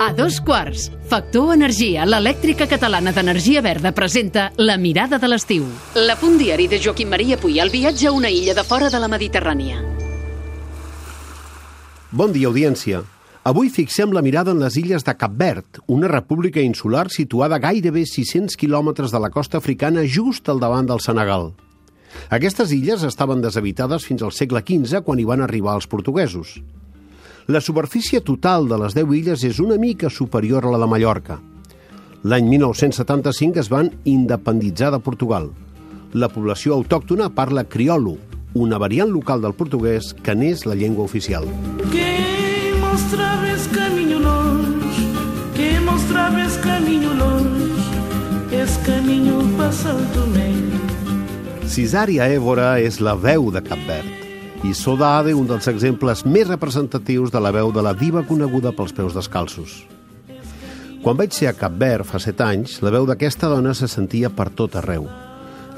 A dos quarts, Factor Energia, l'elèctrica catalana d'energia verda, presenta La mirada de l'estiu. La punt diari de Joaquim Maria Puy, el viatge a una illa de fora de la Mediterrània. Bon dia, audiència. Avui fixem la mirada en les illes de Cap Verd, una república insular situada a gairebé 600 quilòmetres de la costa africana just al davant del Senegal. Aquestes illes estaven deshabitades fins al segle XV, quan hi van arribar els portuguesos. La superfície total de les 10 illes és una mica superior a la de Mallorca. L'any 1975 es van independitzar de Portugal. La població autòctona parla criolo, una variant local del portuguès que n'és la llengua oficial. Que mostraves caminho longe, que mostraves caminho longe, és caminho per Santo Tomé. Cisària Évora és la veu de Cap Verd i Sodade un dels exemples més representatius de la veu de la diva coneguda pels peus descalços. Quan vaig ser a Cap Verd fa set anys, la veu d'aquesta dona se sentia per tot arreu.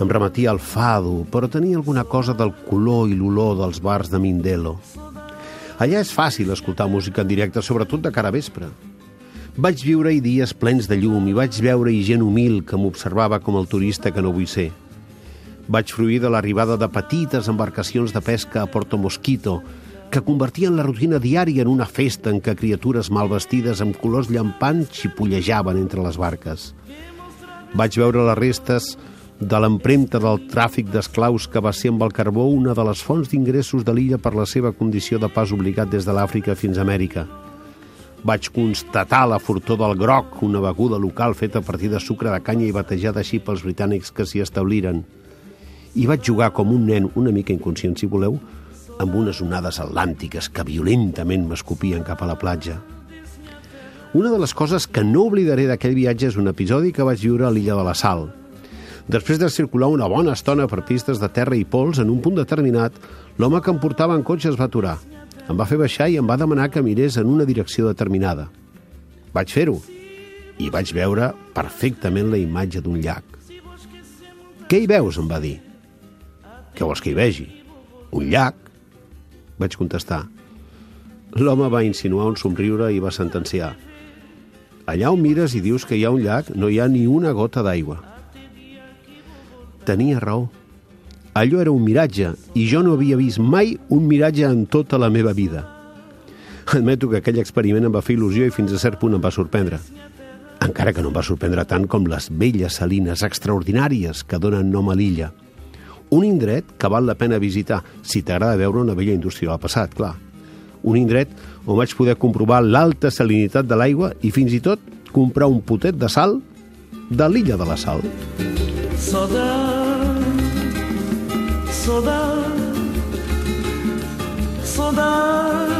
Em remetia al fado, però tenia alguna cosa del color i l'olor dels bars de Mindelo. Allà és fàcil escoltar música en directe, sobretot de cara a vespre. Vaig viure-hi dies plens de llum i vaig veure-hi gent humil que m'observava com el turista que no vull ser. Vaig fruir de l'arribada de petites embarcacions de pesca a Porto Mosquito, que convertien la rutina diària en una festa en què criatures mal vestides amb colors llampants xipollejaven entre les barques. Vaig veure les restes de l'empremta del tràfic d'esclaus que va ser amb el carbó una de les fonts d'ingressos de l'illa per la seva condició de pas obligat des de l'Àfrica fins a Amèrica. Vaig constatar la fortó del groc, una beguda local feta a partir de sucre de canya i batejada així pels britànics que s'hi establiren – i vaig jugar com un nen una mica inconscient, si voleu, amb unes onades atlàntiques que violentament m'escopien cap a la platja. Una de les coses que no oblidaré d'aquell viatge és un episodi que vaig viure a l'illa de la Sal. Després de circular una bona estona per pistes de terra i pols, en un punt determinat, l'home que em portava en cotxe es va aturar. Em va fer baixar i em va demanar que mirés en una direcció determinada. Vaig fer-ho i vaig veure perfectament la imatge d'un llac. Què hi veus? em va dir. Què vols que hi vegi? Un llac? Vaig contestar. L'home va insinuar un somriure i va sentenciar. Allà on mires i dius que hi ha un llac, no hi ha ni una gota d'aigua. Tenia raó. Allò era un miratge, i jo no havia vist mai un miratge en tota la meva vida. Admeto que aquell experiment em va fer il·lusió i fins a cert punt em va sorprendre. Encara que no em va sorprendre tant com les velles salines extraordinàries que donen nom a l'illa – un indret que val la pena visitar si t'agrada veure una vella indústria del passat, clar. Un indret on vaig poder comprovar l'alta salinitat de l'aigua i fins i tot comprar un potet de sal de l'illa de la Sal. Saudade, saudade, saudades